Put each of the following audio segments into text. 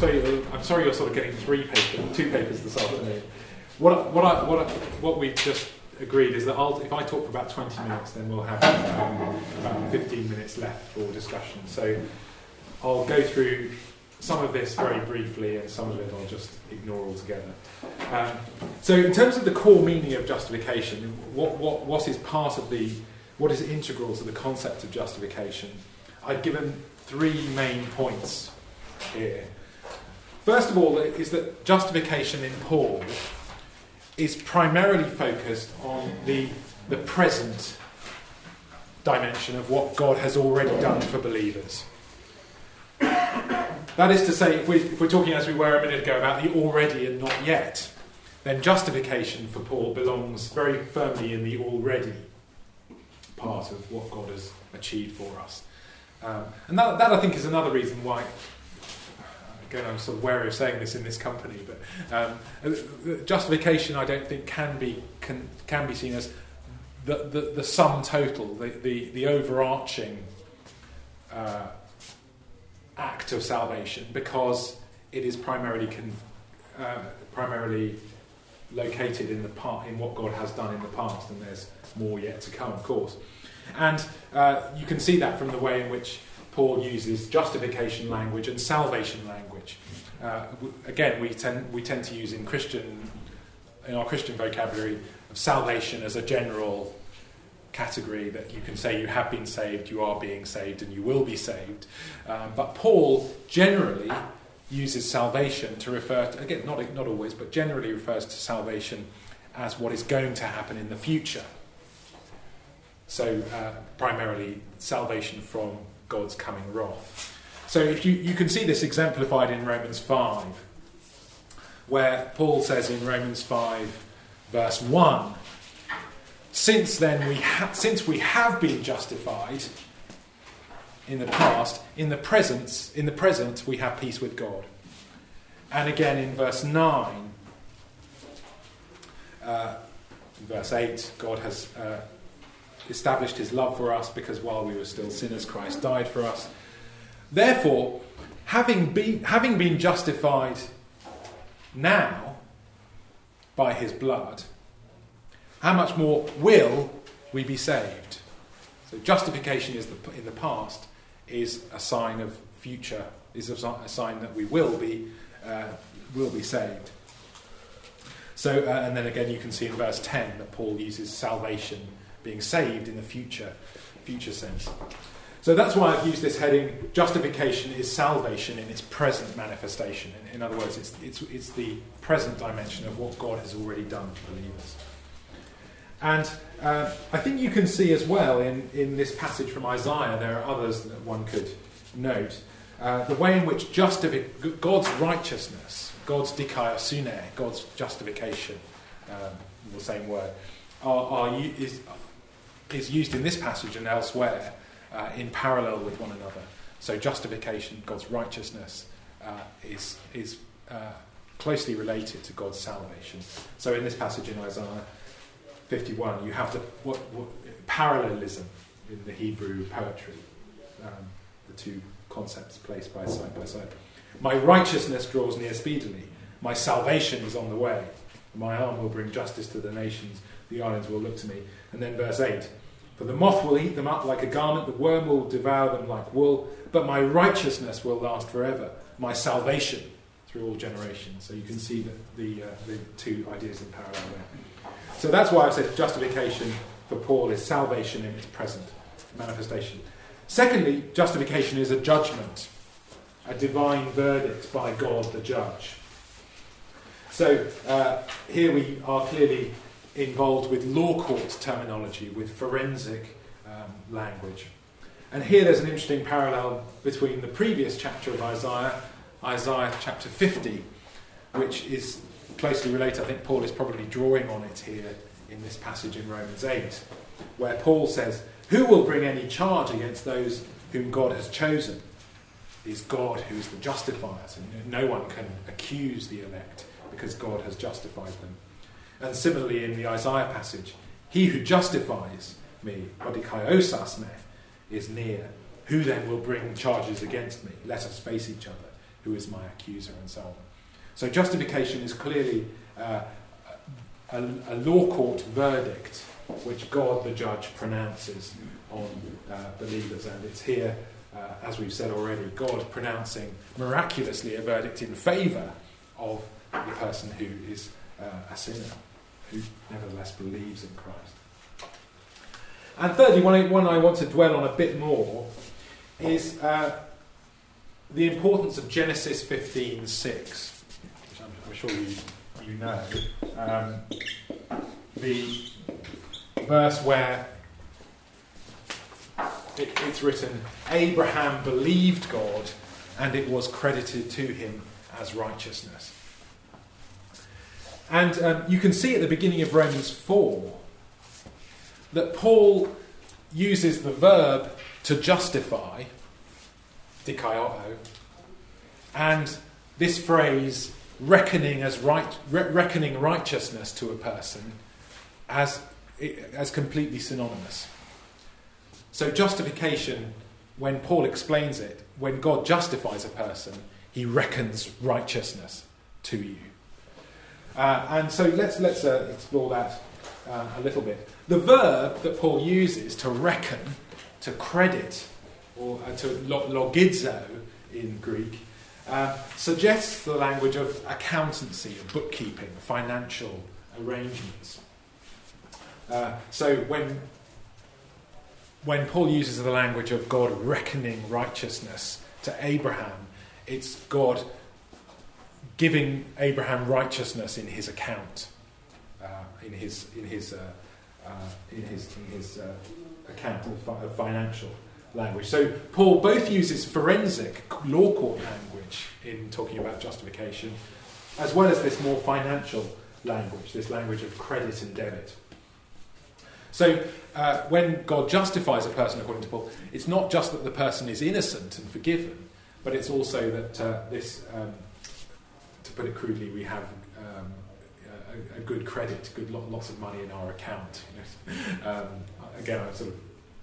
sorry, I'm sorry you're sort of getting three papers, two papers this afternoon. What, what, I, what, I, what we've just agreed is that I'll, if I talk for about 20 minutes, then we'll have um, about 15 minutes left for discussion. So I'll go through some of this very briefly, and some of it I'll just ignore altogether. Um, so, in terms of the core meaning of justification, what, what, what is part of the, what is integral to the concept of justification? I've given three main points here. First of all, is that justification in Paul is primarily focused on the, the present dimension of what God has already done for believers. That is to say, if, we, we're talking as we were a minute ago about the already and not yet, then justification for Paul belongs very firmly in the already part of what God has achieved for us. Um, and that, that, I think, is another reason why again, I'm sort of wary of saying this in this company, but um, justification, I don't think, can be can, can be seen as the, the, the sum total, the, the, the overarching uh, act of salvation, because it is primarily con, uh, primarily located in the part in what God has done in the past, and there's more yet to come, of course. And uh, you can see that from the way in which Paul uses justification language and salvation language. Uh, again, we tend, we tend to use in Christian, in our Christian vocabulary, of salvation as a general category that you can say you have been saved, you are being saved, and you will be saved. Um, but Paul generally uses salvation to refer to, again, not, not always, but generally refers to salvation as what is going to happen in the future. So, uh, primarily salvation from God's coming wrath. So if you, you can see this exemplified in Romans 5, where Paul says in Romans 5, verse 1, since then we ha- since we have been justified in the past, in the presence, in the present we have peace with God. And again in verse 9, uh, verse 8, God has uh, established his love for us because while we were still sinners, Christ died for us. Therefore, having been, having been justified now by his blood, how much more will we be saved? So, justification is the, in the past is a sign of future, is a, sign that we will be, uh, will be saved. So, uh, and then again, you can see in verse 10 that Paul uses salvation being saved in the future, future sense. So that's why I've used this heading justification is salvation in its present manifestation. In, in other words, it's, it's, it's the present dimension of what God has already done for believers. And uh, I think you can see as well in, in this passage from Isaiah, there are others that one could note, uh, the way in which justifi- God's righteousness, God's dikaiosune, God's justification, um, the same word, are, are, is, is used in this passage and elsewhere uh, in parallel with one another. So justification, God's righteousness, uh, is, is uh, closely related to God's salvation. So in this passage in Isaiah 51, you have the what, what, parallelism in the Hebrew poetry, um, the two concepts placed by side by side. My righteousness draws near speedily. My salvation is on the way. My arm will bring justice to the nations. The islands will look to me. And then verse 8 for the moth will eat them up like a garment, the worm will devour them like wool, but my righteousness will last forever, my salvation through all generations. So you can see the, the, uh, the two ideas in parallel there. So that's why I said justification for Paul is salvation in its present manifestation. Secondly, justification is a judgment, a divine verdict by God the judge. So uh, here we are clearly involved with law court terminology, with forensic um, language. And here there's an interesting parallel between the previous chapter of Isaiah, Isaiah chapter 50, which is closely related. I think Paul is probably drawing on it here in this passage in Romans 8, where Paul says, Who will bring any charge against those whom God has chosen? Is God who is the justifier. So no one can accuse the elect because God has justified them. And similarly in the Isaiah passage, he who justifies me, bodikaiosas me, is near. Who then will bring charges against me? Let us face each other. who is my accuser, and so on. So justification is clearly uh, a, a, law court verdict which God the judge pronounces on uh, believers, and it's here, uh, as we've said already, God pronouncing miraculously a verdict in favour of the person who is uh, a sinner, who nevertheless believes in Christ. And thirdly, one I, one I want to dwell on a bit more is uh, the importance of Genesis 15 6, which I'm, I'm sure you, you know. Um, the verse where it, it's written, Abraham believed God and it was credited to him as righteousness. And um, you can see at the beginning of Romans 4 that Paul uses the verb to justify, dikaioto, and this phrase, reckoning, as right, re- reckoning righteousness to a person, as, as completely synonymous. So, justification, when Paul explains it, when God justifies a person, he reckons righteousness to you. Uh, and so let's, let's uh, explore that uh, a little bit. The verb that Paul uses to reckon, to credit, or uh, to logizo in Greek, uh, suggests the language of accountancy, of bookkeeping, financial arrangements. Uh, so when when Paul uses the language of God reckoning righteousness to Abraham, it's God giving Abraham righteousness in his account, uh, in his in his uh, uh, in his in his uh, account of, financial language. So Paul both uses forensic law court language in talking about justification, as well as this more financial language, this language of credit and debit. So, uh, when God justifies a person, according to Paul, it's not just that the person is innocent and forgiven, but it's also that uh, this um, to put it crudely, we have um, a, a, good credit, good lot, lots of money in our account. You know? um, again, I'm sort of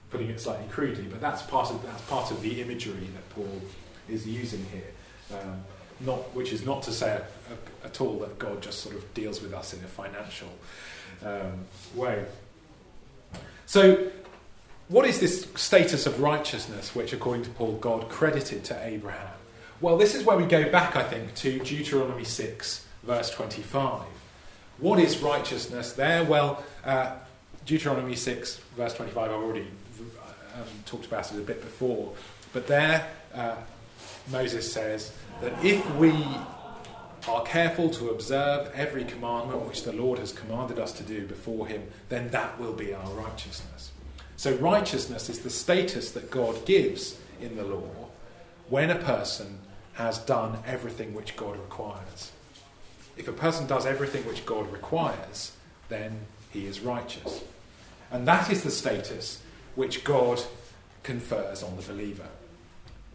putting it slightly crudely, but that's part of that's part of the imagery that Paul is using here. Um, not, which is not to say a, a, at all that God just sort of deals with us in a financial um, way. So, what is this status of righteousness which, according to Paul, God credited to Abraham? Well, this is where we go back, I think, to Deuteronomy 6, verse 25. What is righteousness there? Well, uh, Deuteronomy 6, verse 25, I've already um, talked about it a bit before. But there, uh, Moses says that if we are careful to observe every commandment which the Lord has commanded us to do before Him, then that will be our righteousness. So, righteousness is the status that God gives in the law when a person has done everything which God requires. If a person does everything which God requires, then he is righteous. And that is the status which God confers on the believer.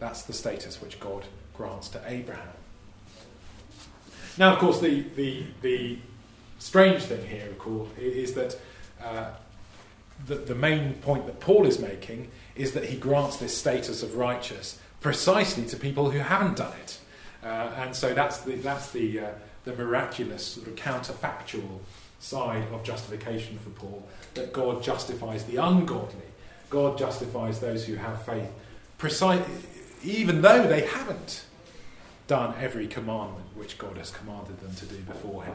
That's the status which God grants to Abraham. Now, of course, the, the, the strange thing here, of course, is that uh, the, the main point that Paul is making is that he grants this status of righteous precisely to people who haven't done it. Uh, and so that's the, that's the, uh, the miraculous, sort of counterfactual side of justification for Paul that God justifies the ungodly. God justifies those who have faith, precise, even though they haven't done every commandment which God has commanded them to do before Him.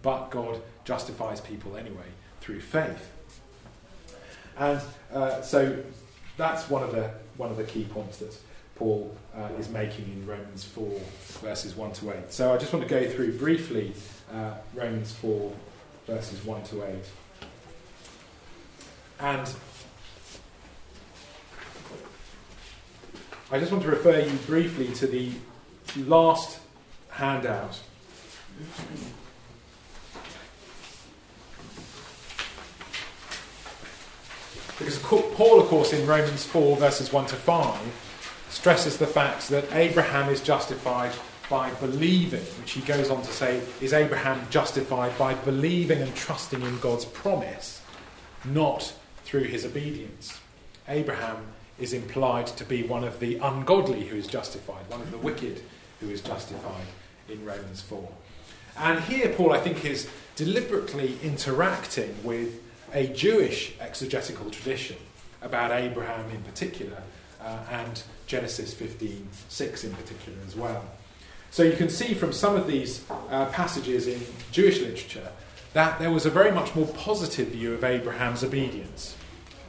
But God justifies people anyway through faith. And uh, so that's one of the, one of the key points that Paul uh, is making in Romans 4, verses 1 to 8. So I just want to go through briefly uh, Romans 4, verses 1 to 8. And I just want to refer you briefly to the last handout. Because Paul, of course, in Romans 4, verses 1 to 5, stresses the fact that Abraham is justified by believing, which he goes on to say is Abraham justified by believing and trusting in God's promise, not through his obedience. Abraham is implied to be one of the ungodly who is justified, one of the wicked who is justified in Romans 4. And here, Paul, I think, is deliberately interacting with a Jewish exegetical tradition about Abraham in particular, uh, and Genesis 15 6 in particular as well. So you can see from some of these uh, passages in Jewish literature that there was a very much more positive view of Abraham's obedience.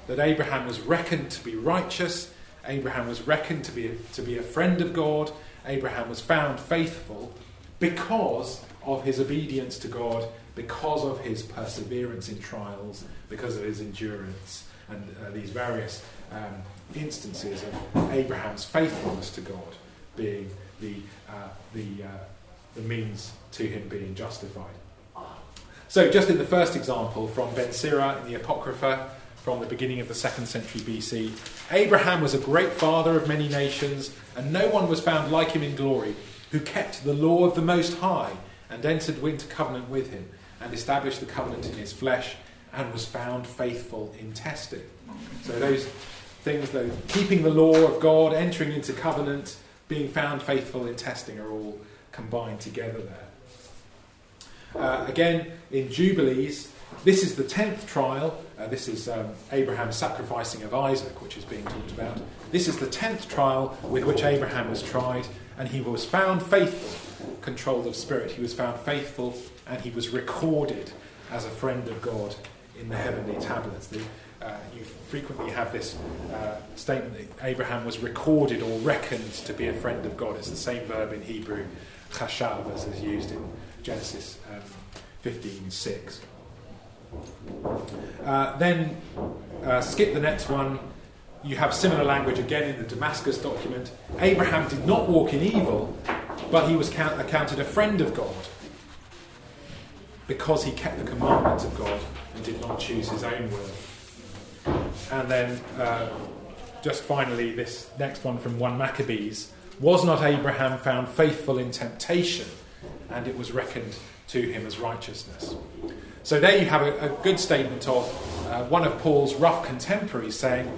That Abraham was reckoned to be righteous, Abraham was reckoned to be a, to be a friend of God, Abraham was found faithful because of his obedience to God, because of his perseverance in trials, because of his endurance, and uh, these various um, instances of Abraham's faithfulness to God being the, uh, the, uh, the means to him being justified. So, just in the first example from Ben Sira in the Apocrypha from the beginning of the second century BC, Abraham was a great father of many nations, and no one was found like him in glory, who kept the law of the Most High and entered into covenant with him, and established the covenant in his flesh, and was found faithful in testing. So, those things, though, keeping the law of God, entering into covenant, being found faithful in testing, are all combined together there. Uh, again, in Jubilees, this is the tenth trial. Uh, this is um, Abraham's sacrificing of Isaac, which is being talked about. This is the tenth trial with which Abraham was tried, and he was found faithful, controlled of spirit. He was found faithful, and he was recorded as a friend of God in the heavenly tablets. The, uh, you frequently have this uh, statement that Abraham was recorded or reckoned to be a friend of God. It's the same verb in Hebrew, chashav, as is used in Genesis um, 15 6. Uh, then uh, skip the next one. You have similar language again in the Damascus document. Abraham did not walk in evil, but he was count- accounted a friend of God because he kept the commandments of God and did not choose his own will. And then, uh, just finally, this next one from 1 Maccabees Was not Abraham found faithful in temptation, and it was reckoned to him as righteousness? So there you have a, a good statement of uh, one of Paul's rough contemporaries saying,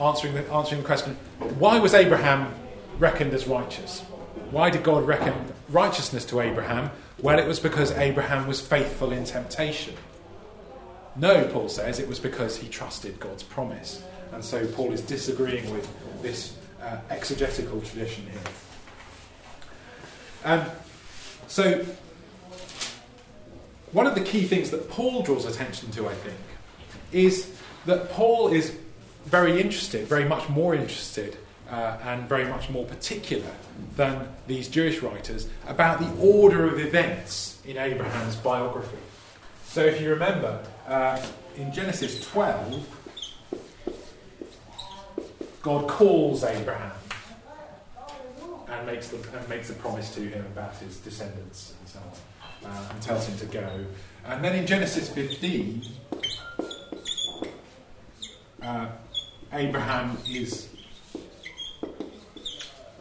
answering the, answering the question, why was Abraham reckoned as righteous? Why did God reckon righteousness to Abraham? Well, it was because Abraham was faithful in temptation. No, Paul says, it was because he trusted God's promise. And so Paul is disagreeing with this uh, exegetical tradition here. Um, so one of the key things that Paul draws attention to, I think, is that Paul is very interested, very much more interested, uh, and very much more particular than these Jewish writers about the order of events in Abraham's biography. So, if you remember, uh, in Genesis 12, God calls Abraham and makes, the, and makes a promise to him about his descendants and so on uh, and tells him to go. And then in Genesis 15, uh, Abraham is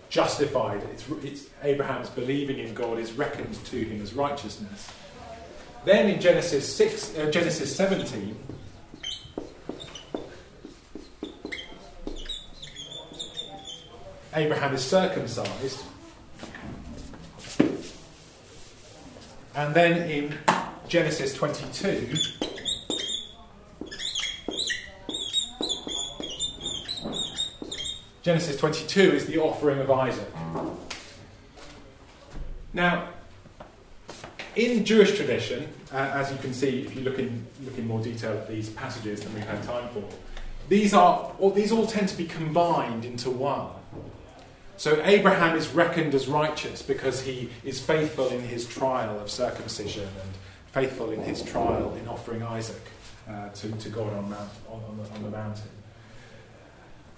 justified. It's, it's, Abraham's believing in God is reckoned to him as righteousness. Then in Genesis six, uh, Genesis 17, Abraham is circumcised And then in Genesis 22, Genesis 22 is the offering of Isaac. Now, in Jewish tradition, uh, as you can see if you look in, look in more detail at these passages than we've had time for, these, are, these all tend to be combined into one. So Abraham is reckoned as righteous because he is faithful in his trial of circumcision and faithful in his trial in offering Isaac uh, to, to God on, Mount, on, on, the, on the, mountain.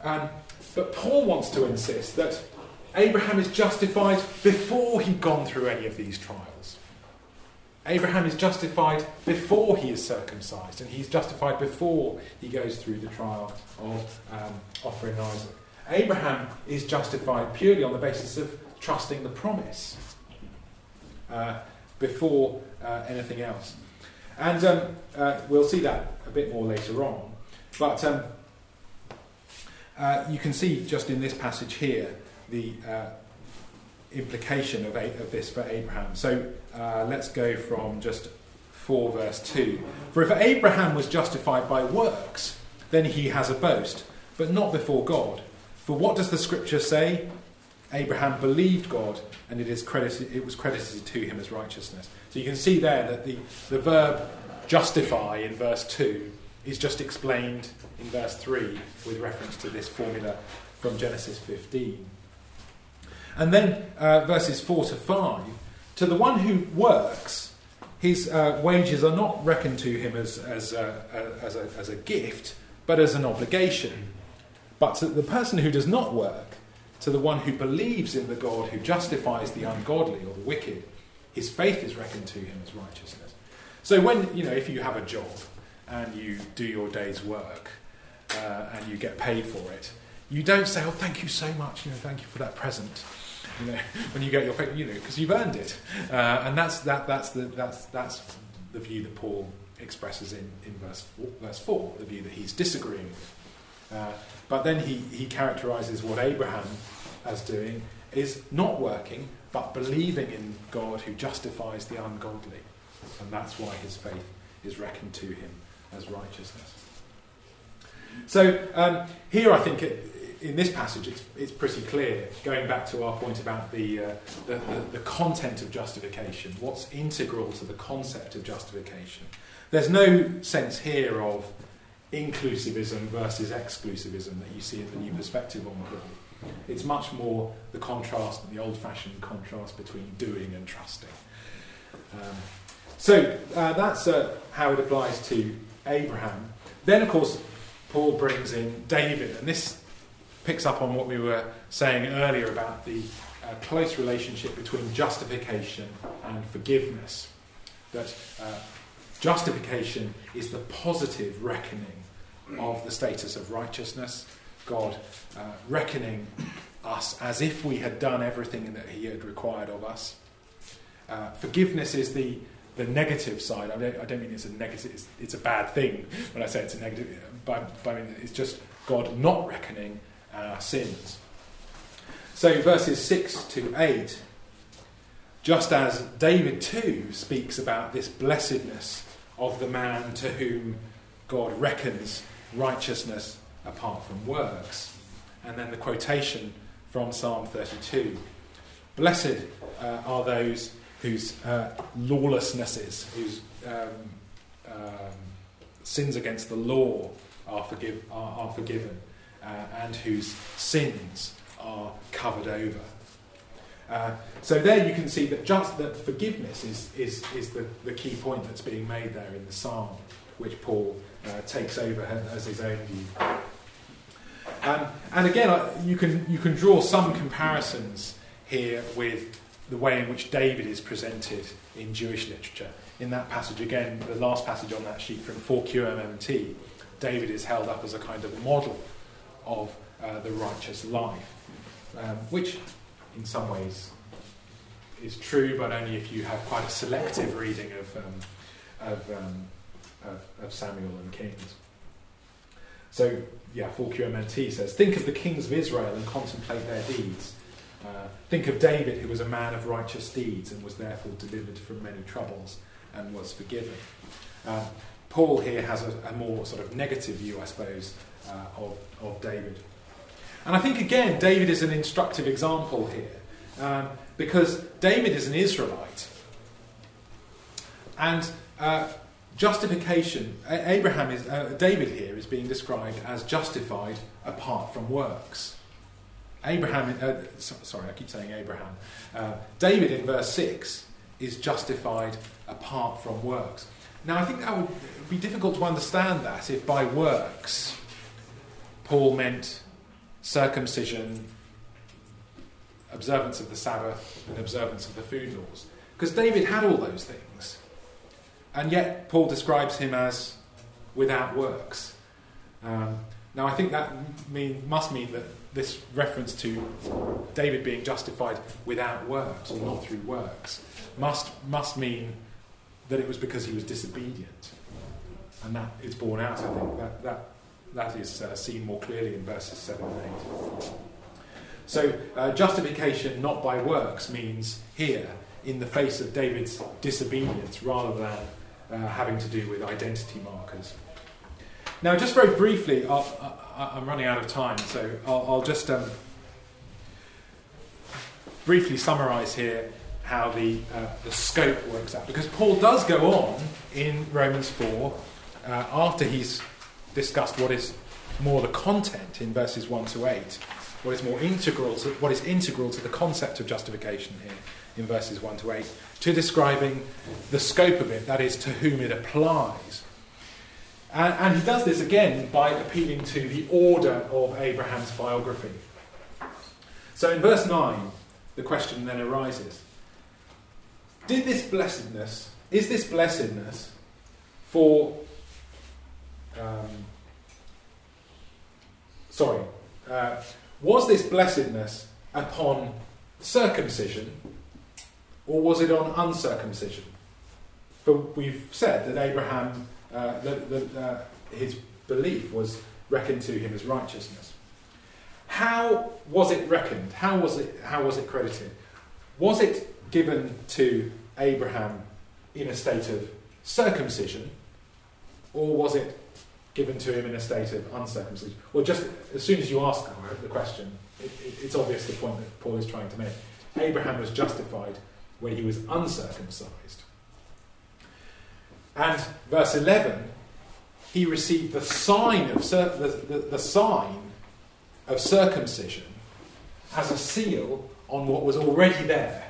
Um, but Paul wants to insist that Abraham is justified before he'd gone through any of these trials. Abraham is justified before he is circumcised, and he's justified before he goes through the trial of um, offering Isaac. Abraham is justified purely on the basis of trusting the promise uh, before uh, anything else. And um, uh, we'll see that a bit more later on. But um, uh, you can see just in this passage here the, uh, implication of, of this for Abraham. So uh, let's go from just 4 verse 2. For if Abraham was justified by works, then he has a boast, but not before God. For what does the scripture say? Abraham believed God, and it, is credited, it was credited to him as righteousness. So you can see there that the, the verb justify in verse 2 is just explained in verse 3 with reference to this formula from Genesis 15. And then uh, verses 4 to 5 to the one who works, his uh, wages are not reckoned to him as, as, a, as, a, as a gift, but as an obligation. But to the person who does not work, to the one who believes in the God who justifies the ungodly or the wicked, his faith is reckoned to him as righteousness. So when, you know, if you have a job and you do your day's work uh, and you get paid for it, you don't say, oh, thank you so much, you know, thank you for that present. You know, when you get your you know, because you've earned it. Uh, and that's, that, that's, the, that's, that's the view that Paul expresses in, in verse, four, verse 4, the view that he's disagreeing with. Uh, but then he, he characterizes what Abraham as doing is not working, but believing in God who justifies the ungodly. And that's why his faith is reckoned to him as righteousness. So um, here I think it, in this passage it's, it's, pretty clear, going back to our point about the, uh, the, the, the content of justification, what's integral to the concept of justification. There's no sense here of inclusivism versus exclusivism that you see in the New Perspective on the Paul. It's much more the contrast, the old fashioned contrast between doing and trusting. Um, so uh, that's uh, how it applies to Abraham. Then, of course, Paul brings in David, and this picks up on what we were saying earlier about the uh, close relationship between justification and forgiveness. That uh, justification is the positive reckoning of the status of righteousness, God uh, reckoning us as if we had done everything that He had required of us. Uh, forgiveness is the, the negative side. I don't, I don't mean it's a negative, it's, it's, a bad thing when I say it's a negative, but, but I mean it's just God not reckoning our sins. So, verses 6 to 8, just as David too speaks about this blessedness of the man to whom God reckons righteousness apart from works. And then the quotation from Psalm 32 Blessed uh, are those whose uh, lawlessnesses, whose um, um, sins against the law are, forgive, are, are forgiven, uh, and whose sins are covered over. Uh, so there you can see that just that forgiveness is, is, is the, the key point that's being made there in the psalm, which Paul uh, takes over as his own view. Um, and again, you can, you can draw some comparisons here with the way in which David is presented in Jewish literature. In that passage, again, the last passage on that sheet from 4QMMT, David is held up as a kind of model of uh, the righteous life, um, which in some ways is true, but only if you have quite a selective reading of, um, of um, of, of Samuel and Kings. So, yeah, 4QMMT says, Think of the kings of Israel and contemplate their deeds. Uh, think of David, who was a man of righteous deeds and was therefore delivered from many troubles and was forgiven. Uh, Paul here has a, a, more sort of negative view, I suppose, uh, of, of David. And I think, again, David is an instructive example here um, because David is an Israelite. And uh, Justification, Abraham is, uh, David here is being described as justified apart from works. Abraham, uh, sorry, I keep saying Abraham. Uh, David in verse 6 is justified apart from works. Now, I think that would be difficult to understand that if by works Paul meant circumcision, observance of the Sabbath, and observance of the food laws. Because David had all those things. And yet, Paul describes him as without works. Um, now, I think that mean, must mean that this reference to David being justified without works or not through works must, must mean that it was because he was disobedient. And that is borne out, I think. That, that, that is uh, seen more clearly in verses 7 and 8. So, uh, justification not by works means here, in the face of David's disobedience, rather than uh, having to do with identity markers. Now, just very briefly, i am running out of time, so I'll, I'll just um, briefly summarize here how the, uh, the scope works out. Because Paul does go on in Romans 4 uh, after he's discussed what is more the content in verses 1 to 8, what is more integral to, what is integral to the concept of justification here in verses 1 to 8, to describing the scope of it, that is, to whom it applies. And, and he does this again by appealing to the order of Abraham's biography. So in verse 9, the question then arises Did this blessedness, is this blessedness for. Um, sorry, uh, was this blessedness upon circumcision or was it on uncircumcision? For we've said that Abraham, uh, that, that uh, his belief was reckoned to him as righteousness. How was it reckoned? How was it, how was it credited? Was it given to Abraham in a state of circumcision, or was it given to him in a state of uncircumcision? Well, just as soon as you ask the question, it, it, it's obvious the point that Paul is trying to make. Abraham was justified when he was uncircumcised. And verse 11, he received the sign of the, the, the sign of circumcision as a seal on what was already there.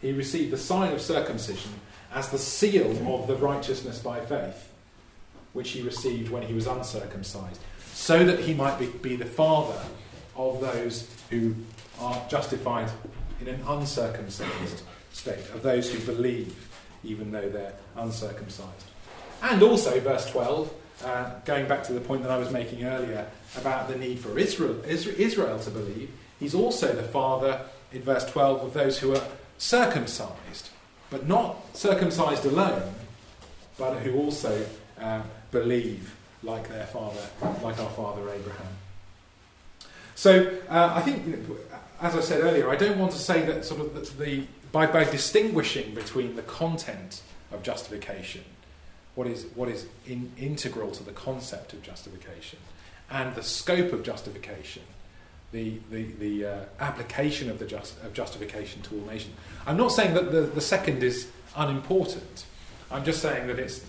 He received the sign of circumcision as the seal of the righteousness by faith, which he received when he was uncircumcised, so that he might be, be the father of those who are justified in an uncircumcised state, of those who believe even though they're uncircumcised. And also, verse 12, uh, going back to the point that I was making earlier about the need for Israel, Israel to believe, he's also the father, in verse 12, of those who are circumcised, but not circumcised alone, but who also uh, believe like their father, like our father Abraham. So uh, I think, as I said earlier, I don't want to say that sort of the, the by, by distinguishing between the content of justification what is, what is in, integral to the concept of justification and the scope of justification, the, the, the uh, application of, the just, of justification to all nations. I'm not saying that the, the second is unimportant. I'm just saying that it's,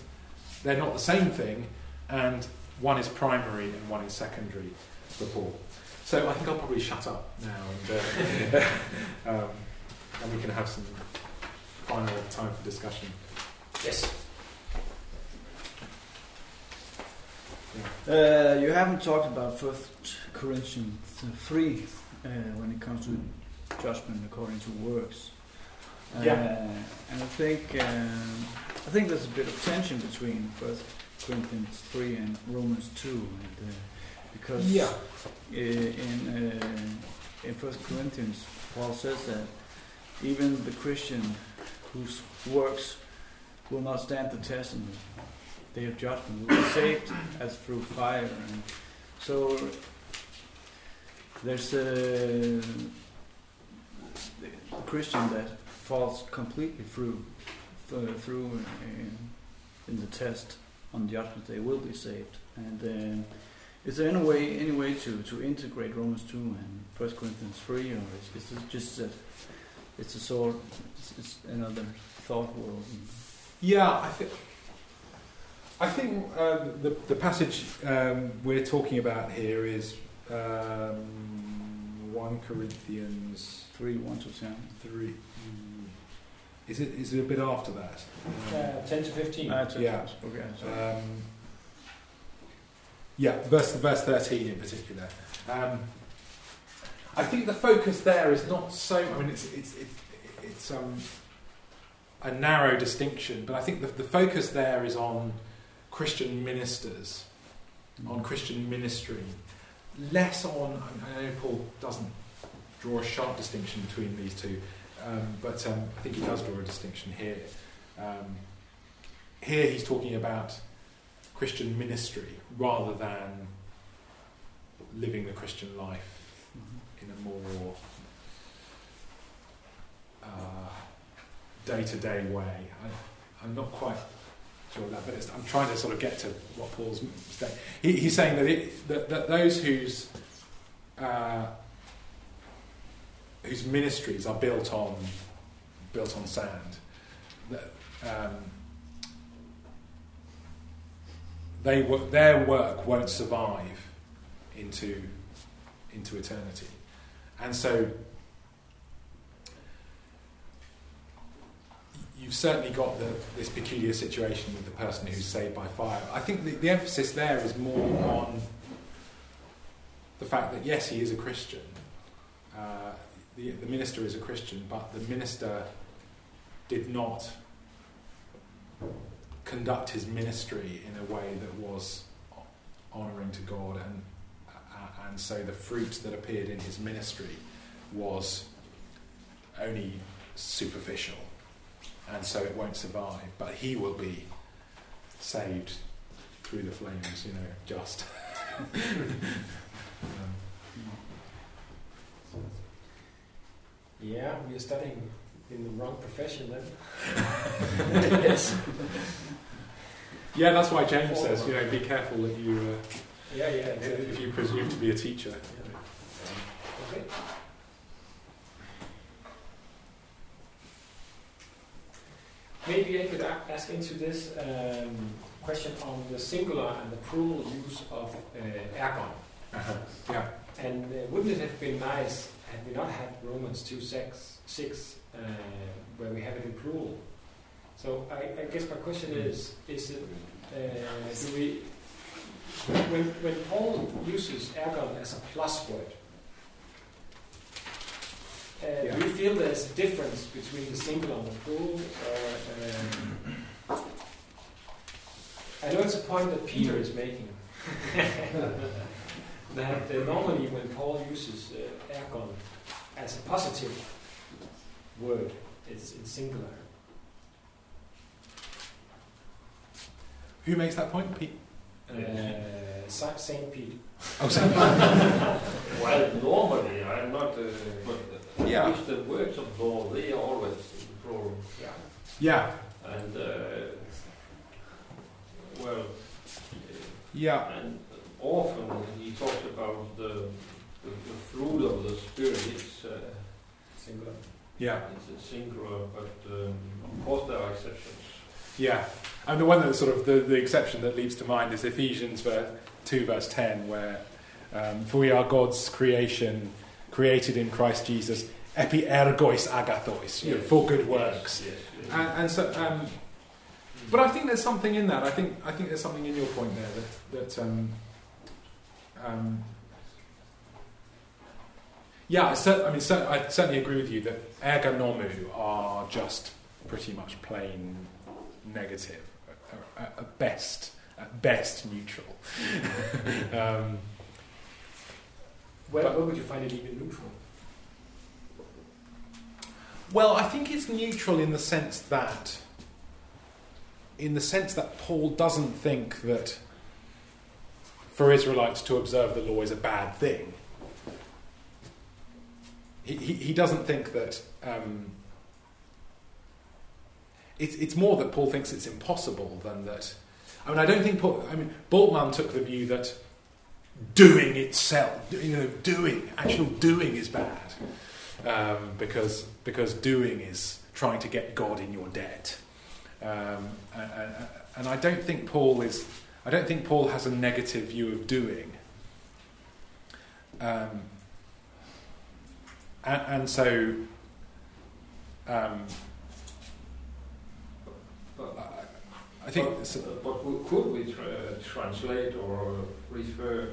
they're not the same thing, and one is primary and one is secondary for Paul. So I think I'll probably shut up now and, uh, um, and we can have some final time for discussion. Yes. Uh, you haven't talked about First Corinthians three uh, when it comes to judgment according to works. Uh, yeah. And I think um, I think there's a bit of tension between First Corinthians three and Romans two, and, uh, because yeah. in uh, in First Corinthians Paul says that even the Christian whose works will not stand the test in the day of judgment will be saved as through fire. And so there's a, Christian that falls completely through through in, in, the test on the judgment day will be saved. And uh, is there any way any way to, to integrate Romans two and First Corinthians three, or is, is it just that it's a sort it's, it's another thought world? Yeah, I think I think um, the, the passage um, we're talking about here is um, 1 Corinthians 3 1 to 10. 3. Is it, is it a bit after that? Uh, 10 to 15. Uh, yeah. Okay, um, yeah, verse, verse 13 in particular. Um, I think the focus there is not so. I mean, it's, it's, it's, it's um, a narrow distinction, but I think the, the focus there is on Christian ministers, mm. on Christian ministry, less on. I know Paul doesn't draw a sharp distinction between these two, um, but um, I think he does draw a distinction here. Um, here he's talking about Christian ministry rather than living the Christian life in a more day to day way. I, I'm not quite I'm trying to sort of get to what Paul's saying. He, he's saying that, it, that, that those whose uh, whose ministries are built on built on sand, that um, they their work won't survive into into eternity, and so you've certainly got the, this peculiar situation with the person who's saved by fire. I think the, the emphasis there is more on the fact that yes, he is a Christian. Uh, the, the minister is a Christian, but the minister did not conduct his ministry in a way that was honouring to God, and uh, and so the fruit that appeared in his ministry was only superficial and so it won't survive. But he will be saved through the flames, you know, just. um, yeah, we are studying in the wrong profession then. yes. Yeah, that's why James says, you know, be careful that you. Uh, yeah, yeah. Exactly. If you presume to be a teacher. Yeah. Okay. Maybe I could ask into this um, question on the singular and the plural use of uh, ergon. Uh-huh. Yeah. And uh, wouldn't it have been nice had we not had Romans 2 6, 6 uh, where we have it in plural? So I, I guess my question is: Is it uh, do we when when Paul uses ergon as a plus word? Uh, yeah. Do you feel there's a difference between the single and the plural? Or, um, I know it's a point that Peter is making. that uh, normally when Paul uses uh, ergon as a positive word, it's, in singular. Who makes that point, Pete? Uh, Saint Pete. Oh, Saint Pete. well, normally I'm not, uh, but yeah. Which the works of law, they are always plural. Yeah. Yeah. And, uh, well, yeah. And often he talks about the, the, the fruit of the Spirit. It's uh, singular. Yeah. It's a singular, but um, of course there are exceptions. Yeah. And the one that sort of the, the exception that leaps to mind is Ephesians 2 verse 10 where um, for we are God's creation created in Christ Jesus, epi ergois agathois, you know, for good works. And, and, so, um, but I think there's something in that. I think I think there's something in your point there that that. Um, um, yeah, I, mean, I certainly agree with you that erga nomou are just pretty much plain negative, at best, at best neutral. where, where would you find it even neutral? Well, I think it's neutral in the sense that, in the sense that Paul doesn't think that for Israelites to observe the law is a bad thing. He, he, he doesn't think that. Um, it's, it's more that Paul thinks it's impossible than that. I mean, I don't think Paul. I mean, Bultmann took the view that doing itself, you know, doing, actual doing is bad. Um, because, because doing is trying to get God in your debt. Um, and, and, I don't think Paul is, I don't think Paul has a negative view of doing. Um, and, and, so, um, but, I think. But, but could we tra- translate or refer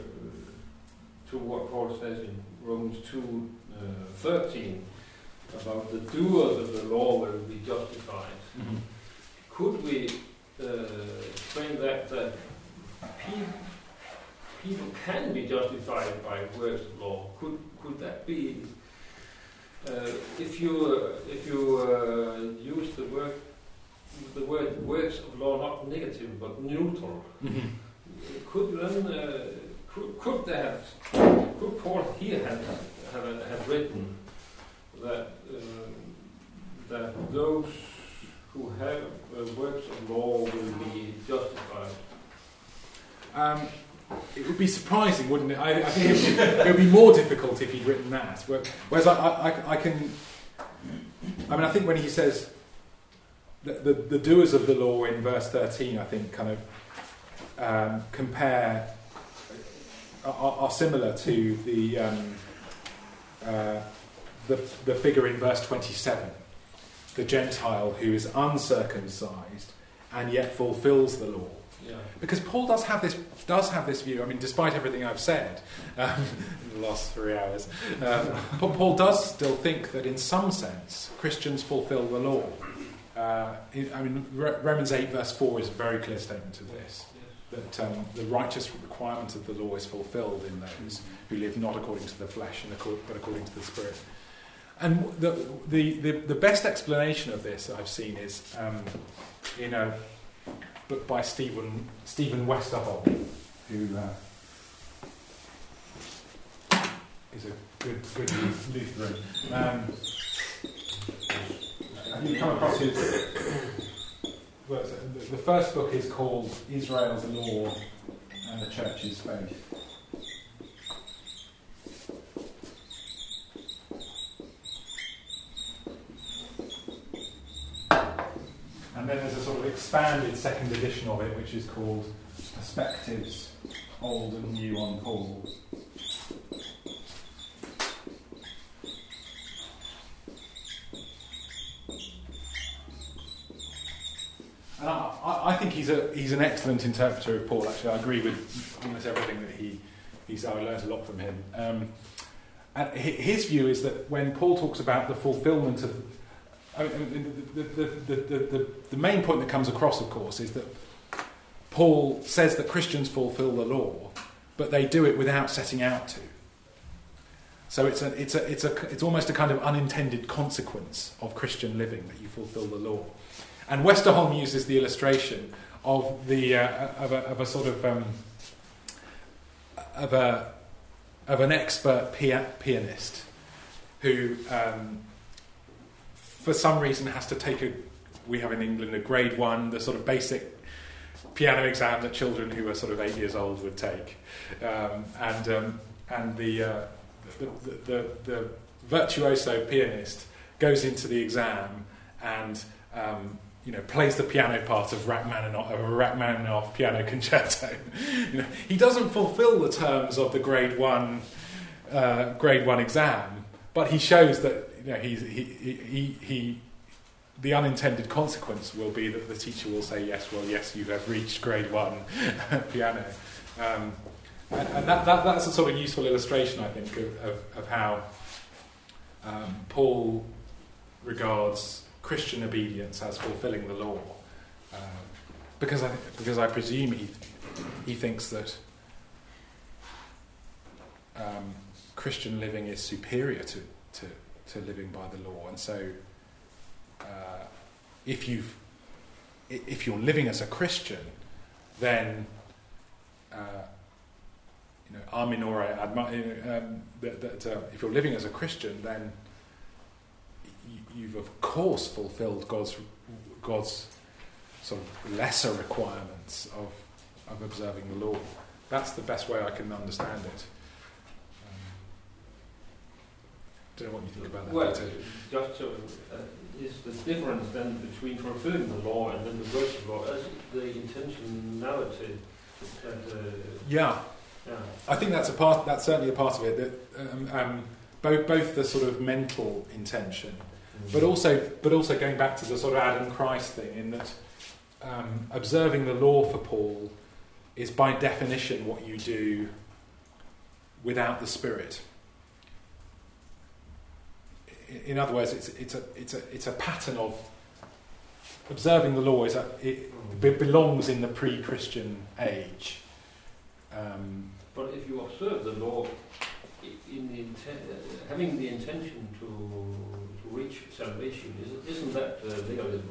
to what Paul says in Romans 2 uh, 13 about the doers of the law will be justified. Mm-hmm. Could we uh, explain that, that people, people can be justified by works of law? Could, could that be, uh, if you, if you uh, use the word, the word works of law not negative but neutral, mm-hmm. could then could, could they have, could Paul here have, have, have written that, uh, that those who have uh, works of law will be justified? Um, it would be surprising, wouldn't it? I, I think it would, it would, be more difficult if he'd written that. Whereas I, I, I can, I mean, I think when he says the, the, the doers of the law in verse 13, I think kind of um, compare are, are, similar to the, um, uh, the, the figure in verse 27 the Gentile who is uncircumcised and yet fulfills the law. Yeah. Because Paul does have this does have this view. I mean, despite everything I've said um, in the last three hours, um, Paul does still think that in some sense Christians fulfil the law. Uh, I mean, Romans eight verse four is a very clear statement of this. That um, the righteous requirement of the law is fulfilled in those who live not according to the flesh, but according to the Spirit. And the, the, the, the, best explanation of this I've seen is um, in a book by Stephen, Stephen Westerholm, who uh, is a good, good Lutheran. Um, have you come across his. Well, the first book is called Israel's Law and the Church's Faith. And then there's a sort of expanded second edition of it, which is called Perspectives Old and New on Paul. And I, I, think he's, a, he's an excellent interpreter of Paul, actually. I agree with almost everything that he, he's, I learned a lot from him. Um, and his view is that when Paul talks about the fulfillment of I mean, the, the, the, the, main point that comes across, of course, is that Paul says that Christians fulfill the law, but they do it without setting out to. So it's, a, it's, a, it's, a, it's almost a kind of unintended consequence of Christian living that you fulfill the law. And Westerholm uses the illustration of, the, uh, of, a, of a sort of um, of, a, of an expert pia- pianist who um, for some reason has to take a we have in England a grade one, the sort of basic piano exam that children who are sort of eight years old would take, um, and um, and the, uh, the, the, the, virtuoso pianist goes into the exam and um, you know plays the piano part of Rachmaninoff, of a Rachmaninoff piano concerto. you know, he doesn't fulfil the terms of the grade one uh, grade one exam, but he shows that you know, he's, he, he, he, the unintended consequence will be that the teacher will say, yes, well, yes, you have reached grade one piano. Um, and, and that, that, that's a sort of useful illustration, I think, of, of, of how um, Paul regards Christian obedience as fulfilling the law. Um, because, I, because I presume he, he thinks that um, Christian living is superior to, to, to living by the law. And so, uh, if you if you're living as a Christian, then uh, you know, a minore um, that, that uh, if you're living as a Christian, then you've of course fulfilled God's God's sort of lesser requirements of of observing the law. That's the best way I can understand it. don't know what you think about that. Well, just to, uh, is the difference then between fulfilling the law and then the works of law as the intentionality that, uh, yeah. yeah. I think that's a part. That's certainly a part of it. That um, um, both both the sort of mental intention. But also but also going back to the sort of Adam Christ thing, in that um, observing the law for Paul is by definition what you do without the Spirit in other words, it's, it's, a, it's, a, it's a pattern of observing the law is a, it belongs in the pre-Christian age. Um, but if you observe the law, in the inten- uh, having the intention to, to reach salvation, isn't, that uh, legalism?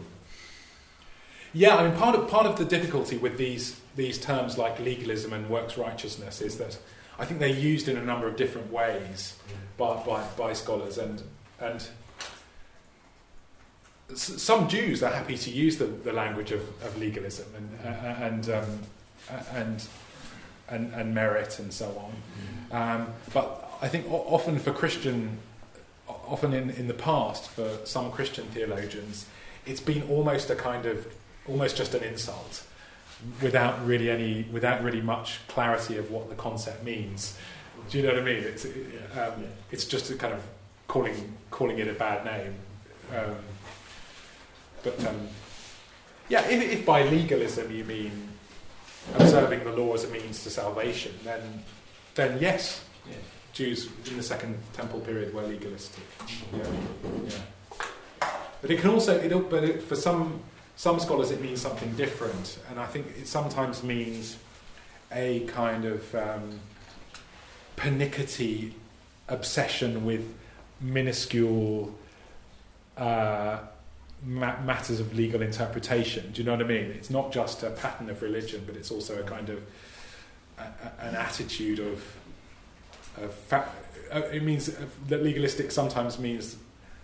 Yeah, I mean, part of, part of the difficulty with these, these terms like legalism and works righteousness is that I think they're used in a number of different ways by, by, by scholars, and and s- some Jews are happy to use the, the language of, of legalism and uh, and, um, and and and merit and so on. Um, but I think o- often for Christian, often in, in the past for some Christian theologians, it's been almost a kind of almost just an insult, without really any without really much clarity of what the concept means. Do you know what I mean? It's um, it's just a kind of calling calling it a bad name. Um, but um, yeah, if, if by legalism you mean observing the law as a means to salvation, then then yes, Yeah. Jews in the Second Temple period were legalistic. Yeah, yeah. But it can also, it, but it, for some some scholars, it means something different, and I think it sometimes means a kind of um, pernickety obsession with minuscule uh, ma- matters of legal interpretation. Do you know what I mean? It's not just a pattern of religion, but it's also a kind of a, a- an attitude of. Of fa- uh, it means uh, that legalistic sometimes means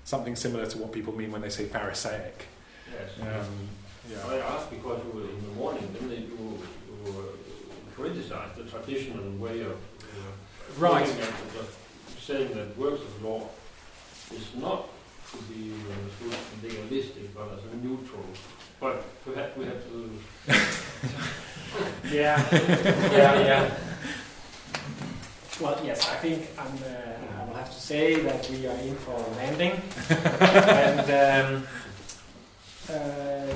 something similar to what people mean when they say Pharisaic. Yes. Um, yeah. I asked because you were in the morning, then they, you, you uh, criticized the traditional way of uh, Right. looking at the, the- saying that works of law is not to be understood as legalistic, but as a neutral. But perhaps we have to. Yeah, yeah, yeah. Well, yes, I think I'm, uh, I will have to say that we are in for a landing. and um, uh,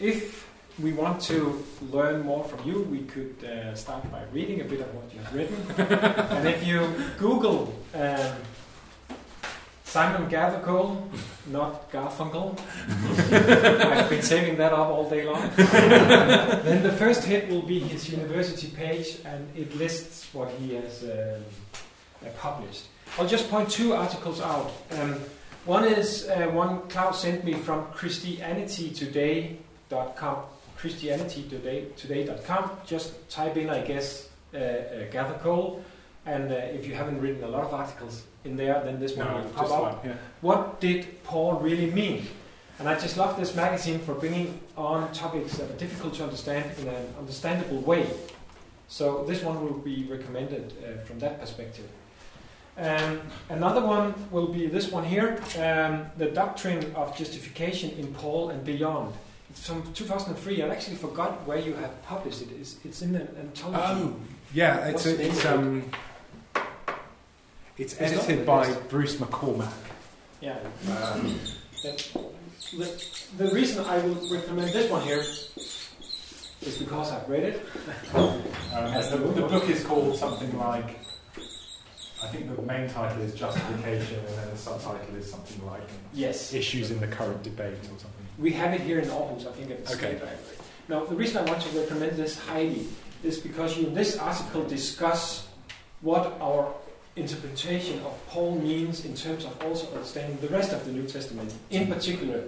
if we want to learn more from you, we could uh, start by reading a bit of what you have written. and if you Google um, Simon Gathercole, not Garfunkel, I've been saving that up all day long. then the first hit will be his university page, and it lists what he has um, uh, published. I'll just point two articles out. Um, one is uh, one Klaus sent me from ChristianityToday.com. ChristianityToday.com. Just type in, I guess, uh, uh, Gathercole, and uh, if you haven't written a lot of articles in there, then this one No, will pop just up one. Yeah. what did Paul really mean? And I just love this magazine for bringing on topics that are difficult to understand in an understandable way. So this one will be recommended uh, from that perspective. Um, another one will be this one here, um, the doctrine of justification in Paul and beyond. It's from 2003. I actually forgot where you have published it. It's, it's in an anthology. Oh, yeah. It's What's a, it's um, it's It's edited by the. Bruce McCormack. Yeah. Um, The, the reason I will recommend this one here is because I've read it. Um, the, the book is called something like, I think the main title is Justification, and then the subtitle is something like Yes. Issues in the Current Debate or something. We have it here in Aarhus, I think, at the Okay. State Library. Now, the reason I want to recommend this highly is because you, in this article, discuss what our interpretation of Paul means in terms of also understanding the rest of the New Testament, in particular,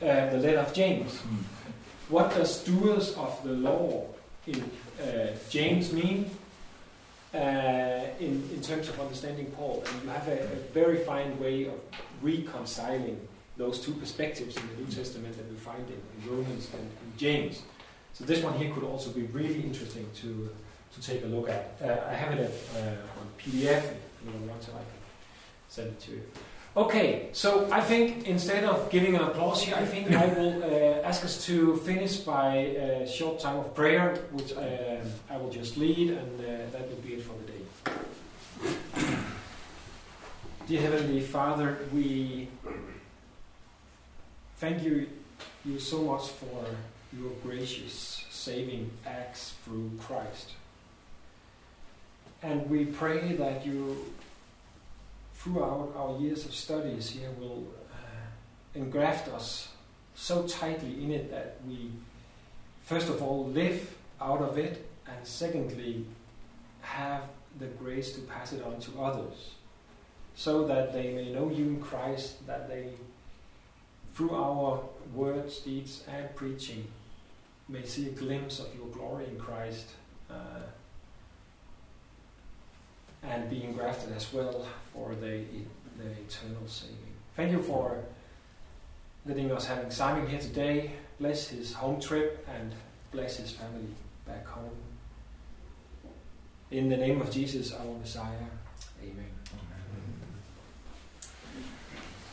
uh, the letter of James. What does doers of the law in uh, James mean uh, in, in terms of understanding Paul? And you have a, a very fine way of reconciling those two perspectives in the New Testament that we find in, in Romans and in James. So this one here could also be really interesting to to take a look at. Uh, I have it uh, on PDF. If you want to, I can send it to you. Okay, so I think instead of giving an applause here, I think I will uh, ask us to finish by a short time of prayer, which um I will just lead, and uh, that will be it for the day. Dear Heavenly Father, we thank you, you so much for your gracious saving acts through Christ. And we pray that you, throughout our years of studies here, will uh, engraft us so tightly in it that we, first of all, live out of it, and secondly, have the grace to pass it on to others, so that they may know you in Christ, that they, through our words, deeds, and preaching, may see a glimpse of your glory in Christ. Uh, and being grafted as well for the, the eternal saving. Thank you for letting us having Simon here today. Bless his home trip and bless his family back home. In the name of Jesus, our Messiah. Amen.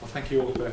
Well, thank you all for